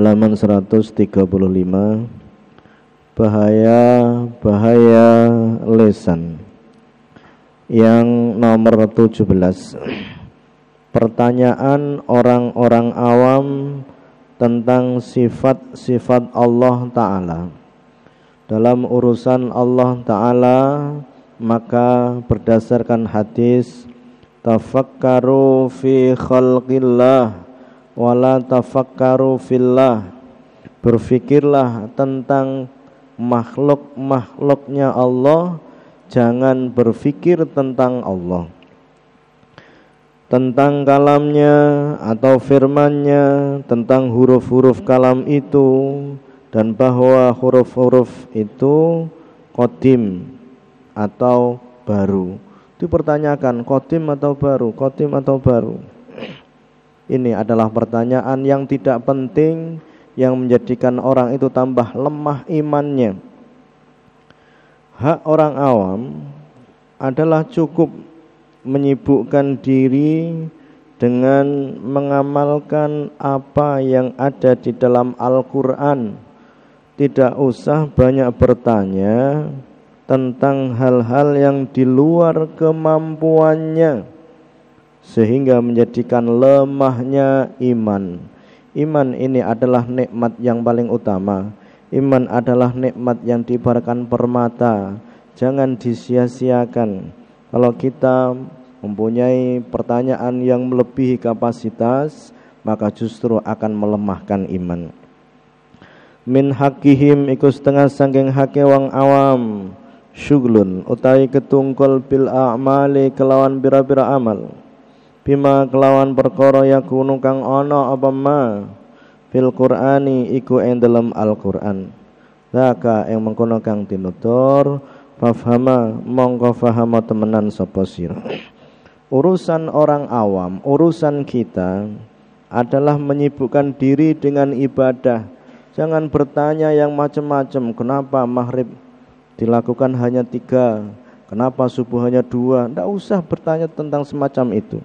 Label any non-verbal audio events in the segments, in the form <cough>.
halaman 135 bahaya bahaya lesan. Yang nomor 17 pertanyaan orang-orang awam tentang sifat-sifat Allah taala. Dalam urusan Allah taala maka berdasarkan hadis tafakkaru fi khalqillah wala tafakkaru fillah berfikirlah tentang makhluk-makhluknya Allah jangan berfikir tentang Allah tentang kalamnya atau firmannya tentang huruf-huruf kalam itu dan bahwa huruf-huruf itu kodim atau baru? Dipertanyakan kodim atau baru, kodim atau baru. Ini adalah pertanyaan yang tidak penting yang menjadikan orang itu tambah lemah imannya. Hak orang awam adalah cukup menyibukkan diri dengan mengamalkan apa yang ada di dalam Al-Quran. Tidak usah banyak bertanya tentang hal-hal yang di luar kemampuannya sehingga menjadikan lemahnya iman. Iman ini adalah nikmat yang paling utama. Iman adalah nikmat yang diibaratkan permata. Jangan disia-siakan. Kalau kita mempunyai pertanyaan yang melebihi kapasitas, maka justru akan melemahkan iman. Min hakihim iku setengah sangking hake wang awam syuglun utai ketungkul bil a'mali kelawan bira-bira amal bima kelawan perkara yakunu kang ana apa ma? Fil qur'ani iku ing dalam Al-Qur'an. Zaka yang mengkono kang tinutur Fafhama mongko fahama temenan sapa sira. Urusan orang awam, urusan kita adalah menyibukkan diri dengan ibadah. Jangan bertanya yang macam-macam. Kenapa maghrib dilakukan hanya tiga? Kenapa subuh hanya dua? Tidak usah bertanya tentang semacam itu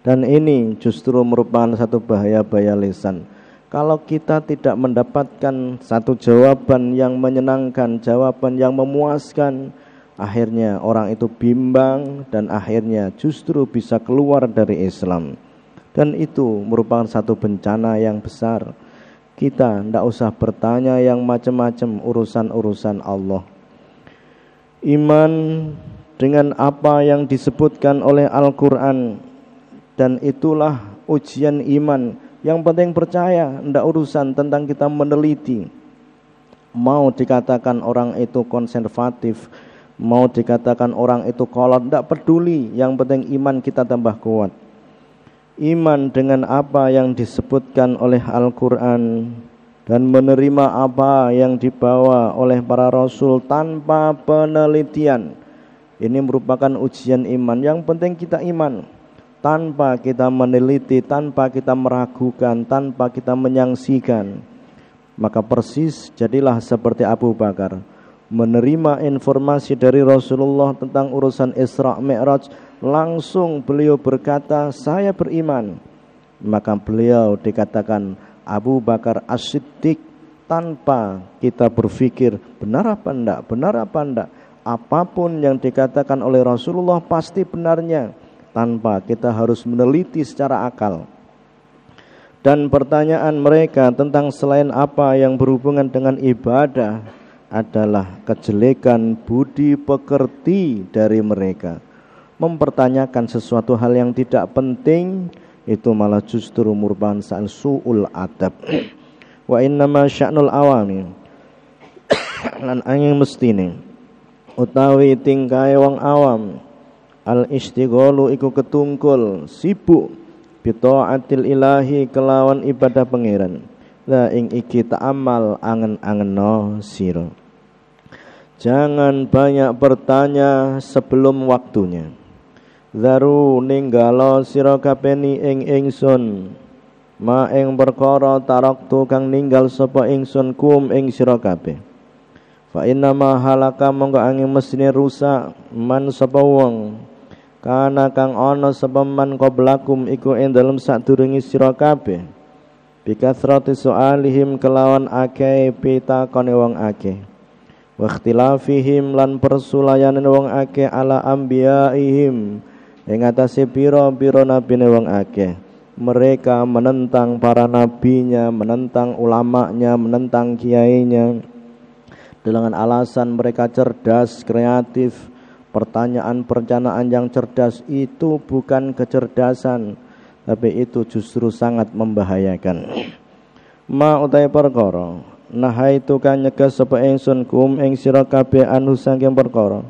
dan ini justru merupakan satu bahaya-bahaya lisan. Kalau kita tidak mendapatkan satu jawaban yang menyenangkan jawaban yang memuaskan akhirnya orang itu bimbang dan akhirnya justru bisa keluar dari Islam. Dan itu merupakan satu bencana yang besar. Kita tidak usah bertanya yang macam-macam urusan-urusan Allah. Iman dengan apa yang disebutkan oleh Al-Quran dan itulah ujian iman. Yang penting percaya, tidak urusan tentang kita meneliti. Mau dikatakan orang itu konservatif, mau dikatakan orang itu kolot, tidak peduli. Yang penting iman kita tambah kuat iman dengan apa yang disebutkan oleh Al-Quran dan menerima apa yang dibawa oleh para rasul tanpa penelitian. Ini merupakan ujian iman. Yang penting kita iman tanpa kita meneliti, tanpa kita meragukan, tanpa kita menyangsikan. Maka persis jadilah seperti Abu Bakar menerima informasi dari Rasulullah tentang urusan Isra Mi'raj langsung beliau berkata saya beriman maka beliau dikatakan Abu Bakar As-Siddiq tanpa kita berpikir benar apa enggak benar apa enggak apa pun yang dikatakan oleh Rasulullah pasti benarnya tanpa kita harus meneliti secara akal dan pertanyaan mereka tentang selain apa yang berhubungan dengan ibadah adalah kejelekan budi pekerti dari mereka. Mempertanyakan sesuatu hal yang tidak penting itu malah justru merupakan su'ul adab. Wa innama sya'nul awami lan angin mestine utawi tingkai wong awam al istighalu iku ketungkul sibuk bitaatil ilahi kelawan ibadah pangeran la ing iki ta'amal angen-angeno sira Jangan banyak bertanya sebelum waktunya. Daru ninggalo sira kapeni ing ingsun. Ma ing perkara taraktu kang ninggal sapa ingsun kum ing sira kabeh. Fa inna ma halaka monggo angin mesine rusak man sapa wong. Kana kang ana sapa man qablakum iku ing dalem sadurunge sira kabeh. bikathrati su'alihim kelawan akeh pitakone wong akeh. Wa ikhtilafihim lan persulayanan wong akeh ala anbiyaihim ing atase pira-pira nabine wong akeh. Mereka menentang para nabinya menentang ulamanya menentang kiainya. Dengan alasan mereka cerdas kreatif pertanyaan perencanaan yang cerdas itu bukan kecerdasan tapi itu justru sangat membahayakan. Ma utai perkara Nah itu kan nyegah sapa ingsun kum ing sira kabeh anu saking perkara.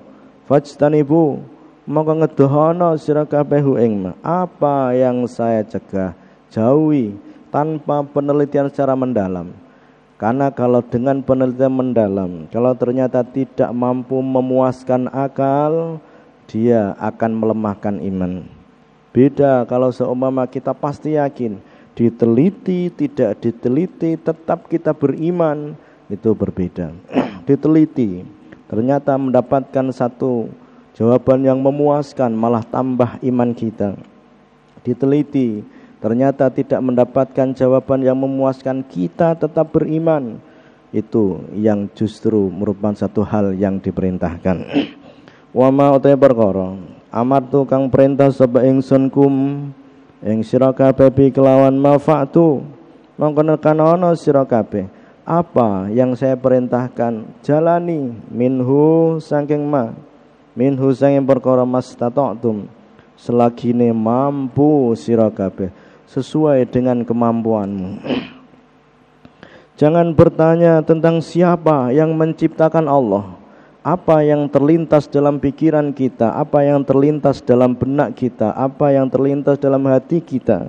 Fajtanibu mongko ngedohono sira kabeh ing apa yang saya cegah? Jauhi tanpa penelitian secara mendalam karena kalau dengan penelitian mendalam kalau ternyata tidak mampu memuaskan akal dia akan melemahkan iman. Beda kalau seumpama kita pasti yakin diteliti tidak diteliti tetap kita beriman itu berbeda. <clears throat> Diteliti ternyata mendapatkan satu jawaban yang memuaskan malah tambah iman kita. Diteliti ternyata tidak mendapatkan jawaban yang memuaskan kita tetap beriman. Itu yang justru merupakan satu hal yang diperintahkan. <clears throat> Wa ma utai perkara amartu kang perintah sapa ingsun kum ing sira kabeh kelawan mafa'tu mongko nekanono sira kabeh apa yang saya perintahkan jalani. Minhu saking ma minhu saking perkara mastata'tum selagine mampu sira kabeh sesuai dengan kemampuanmu Jangan bertanya tentang siapa yang menciptakan Allah apa yang terlintas dalam pikiran kita, apa yang terlintas dalam benak kita, apa yang terlintas dalam hati kita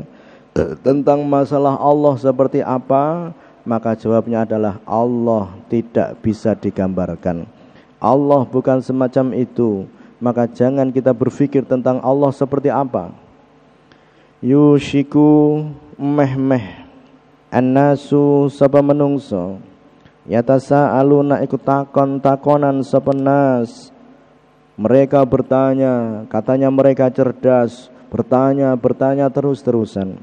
tentang masalah Allah seperti apa, maka jawabnya adalah Allah tidak bisa digambarkan. Allah bukan semacam itu. Maka jangan kita berpikir tentang Allah seperti apa. Yushiku meh-meh. Annasu sapa menungso. Yatasa aluna ikut takon takonan sepenas Mereka bertanya Katanya mereka cerdas Bertanya bertanya terus terusan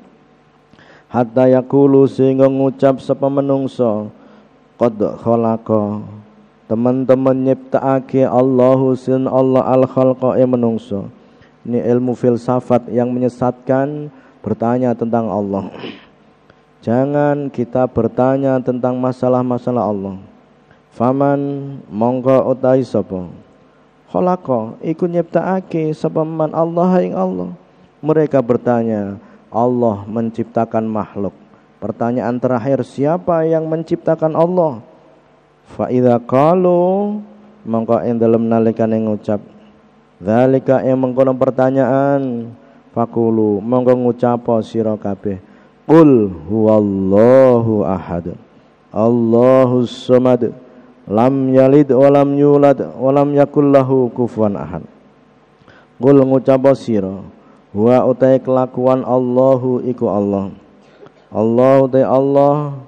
Hatta yakulu sehingga ngucap sepa menungso Qad khalaqo Teman-teman nyiptaake Allahu sin Allah al khalqa menungso Ini ilmu filsafat yang menyesatkan Bertanya tentang Allah Jangan kita bertanya tentang masalah-masalah Allah. Faman mongko utai sapa? Khalaqa iku nyiptakake sapa man Allah ing Allah. Mereka bertanya, Allah menciptakan makhluk. Pertanyaan terakhir, siapa yang menciptakan Allah? Fa idza qalu mongko ing dalem nalikane ngucap Zalika yang mengkono pertanyaan fakulu mongko ngucap sira kabeh. Qul huwallahu ahad. Allahus samad. Lam yalid wa lam yulad wa lam yakul lahu kufuwan ahad. Qul ngucap sira. Wa utai kelakuan Allahu iku Allah. Allah utai Allah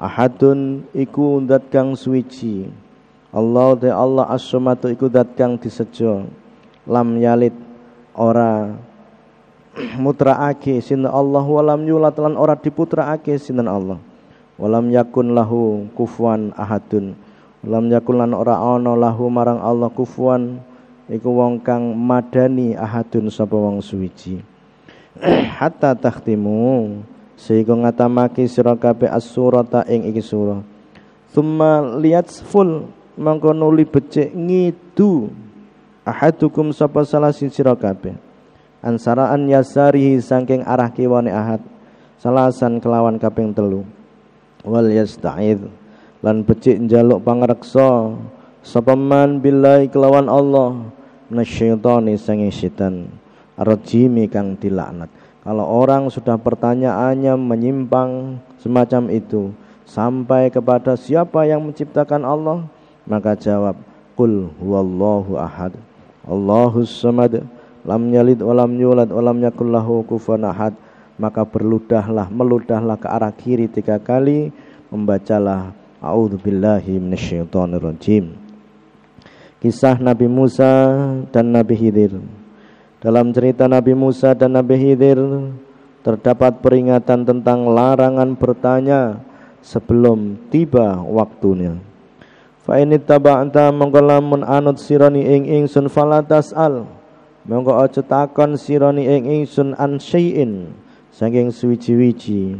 ahadun iku zat kang suci Allah utai Allah as-samad iku zat kang disejo lam yalid. Ora mutraake sinten Allah walam yulat lan ora diputraake sinten Allah. Walam yakun lahu kufuwan ahadun. Walam yakun lan ora ana lahu marang Allah kufuwan iku wong kang madani ahadun sapa wong suwiji. <clears throat> Hatta takhtimu sehingga ngatamake sira kabeh as-surata ing iki surah. Thumma lihat full mangko nuli becik ngidu ahadukum sapa salah sira kabeh? Ansaraan yasarihi saking arah kiwane ahad salasan kelawan kaping telu. Wal yasta'id lan becik njaluk pangreksa sapa man billahi kelawan Allah minasyaitani sange setan rajimi kang dilaknat. Kalau orang sudah pertanyaannya menyimpang semacam itu sampai kepada siapa yang menciptakan Allah? Maka jawab qul huwallahu ahad Allahus samad. Lam yalid walam yulad walam yakul lahu kufuwan ahad. Maka berludahlah meludahlah ke arah kiri tiga kali. Membacalah a'udzubillahi minasyaitonirrajim kisah Nabi Musa dan Nabi Khidir. Dalam cerita Nabi Musa dan Nabi Khidir terdapat peringatan tentang larangan bertanya sebelum tiba waktunya. Fa ini taba'ta mongko lamun anut sirani ing ingsun fala tas'al. Mongko aja takon sirani ing ingsun an syai'in saking suwiji-wiji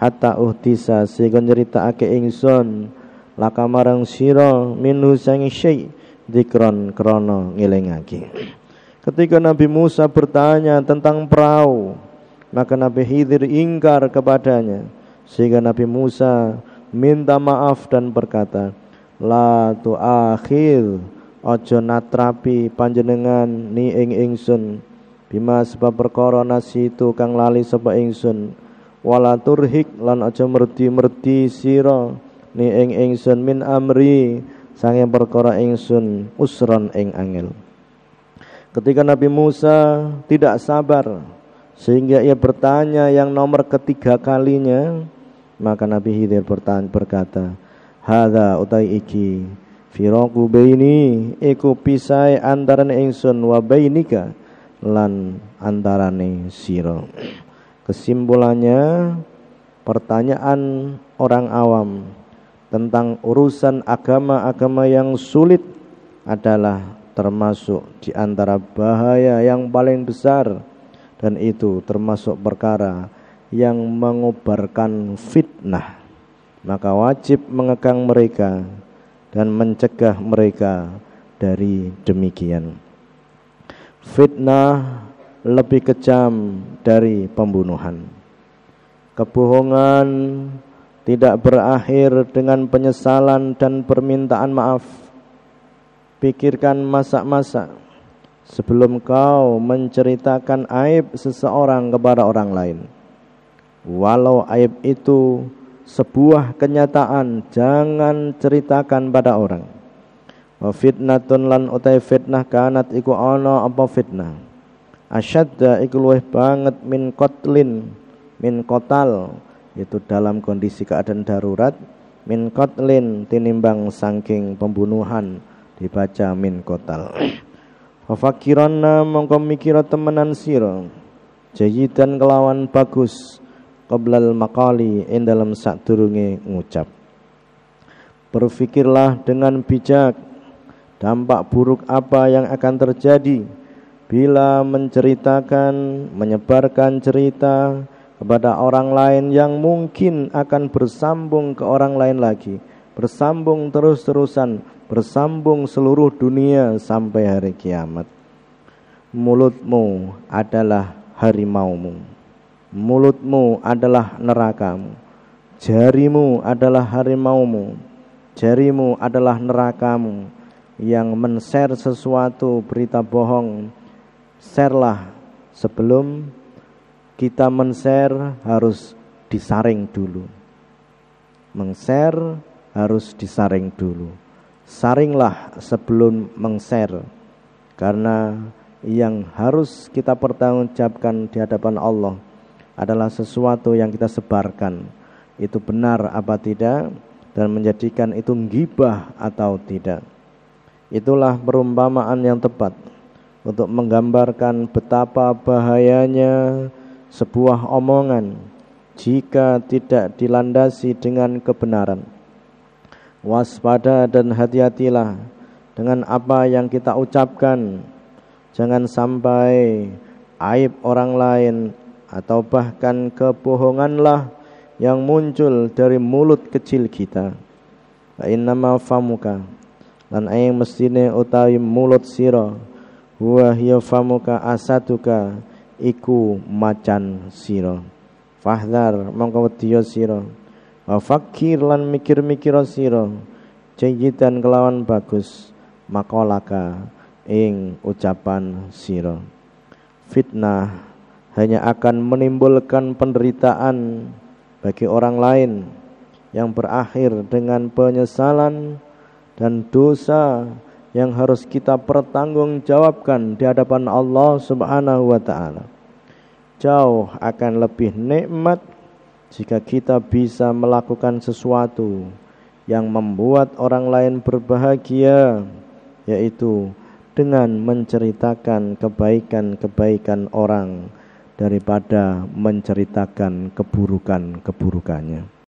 hatta uhtisa sehingga nyeritakake ingsun laka marang sira minhu sangi syai' dikron krono ngelingake. Ketika Nabi Musa bertanya tentang perahu, maka Nabi Khidir ingkar kepadanya sehingga Nabi Musa minta maaf dan berkata, la tu akhir ojo natrapi panjenengan ni ing ingsun. Bima sebab perkara nasi itu kang lali sapa ingsun. Wala turhik lan ojo merdi-merdi sira ni ing ingsun min amri. Sange perkara ingsun usron ing angel. Ketika Nabi Musa tidak sabar sehingga ia bertanya yang nomor ketiga kalinya maka Nabi Khidir berkata Hada utai iki Firaku baini iku pisai antarane ingsun wa bainika lan antarane sira. Kesimpulannya pertanyaan orang awam tentang urusan agama-agama yang sulit adalah termasuk di antara bahaya yang paling besar dan itu termasuk perkara yang mengobarkan fitnah maka wajib mengekang mereka dan mencegah mereka dari demikian. Fitnah lebih kejam dari pembunuhan. Kebohongan tidak berakhir dengan penyesalan dan permintaan maaf. Pikirkan masa-masa sebelum kau menceritakan aib seseorang kepada orang lain. Walau aib itu sebuah kenyataan jangan ceritakan pada orang. Wa fitnatun lan utai fitnah kanat iku ana apa fitnah? Asyadda iku luwih banget min kotlin min kotal itu dalam kondisi keadaan darurat min kotlin tinimbang saking pembunuhan dibaca min kotal. Fafakiranna mongko mikira temenan sira jayidan kelawan bagus qoblal maqali in dalam sadurunge ngucap Berfikirlah dengan bijak dampak buruk apa yang akan terjadi bila menceritakan, menyebarkan cerita kepada orang lain yang mungkin akan bersambung ke orang lain lagi, bersambung terus-terusan, bersambung seluruh dunia sampai hari kiamat. Mulutmu adalah harimaumu mulutmu adalah nerakamu, jarimu adalah harimaumu, jarimu adalah nerakamu yang men-share sesuatu berita bohong. Sharelah sebelum kita men-share harus disaring dulu. Meng-share harus disaring dulu. Saringlah sebelum meng-share karena yang harus kita pertanggungjawabkan di hadapan Allah adalah sesuatu yang kita sebarkan. Itu benar apa tidak? Dan menjadikan itu gibah atau tidak. Itulah perumpamaan yang tepat. Untuk menggambarkan betapa bahayanya sebuah omongan jika tidak dilandasi dengan kebenaran. Waspada dan hati-hatilah dengan apa yang kita ucapkan. Jangan sampai aib orang lain atau bahkan kebohonganlah yang muncul dari mulut kecil kita. Innama famuka lan aing mestine utawi mulut sira huwa hiya famuka asatuka iku macan sira. Fahdar mongko wedya sira. Wa fakir lan mikir-mikir sira. Jayidan kelawan bagus makolaka ing ucapan sira. Fitnah hanya akan menimbulkan penderitaan bagi orang lain yang berakhir dengan penyesalan dan dosa yang harus kita pertanggungjawabkan di hadapan Allah Subhanahu wa taala. Jauh akan lebih nikmat jika kita bisa melakukan sesuatu yang membuat orang lain berbahagia yaitu dengan menceritakan kebaikan-kebaikan orang daripada menceritakan keburukan-keburukannya.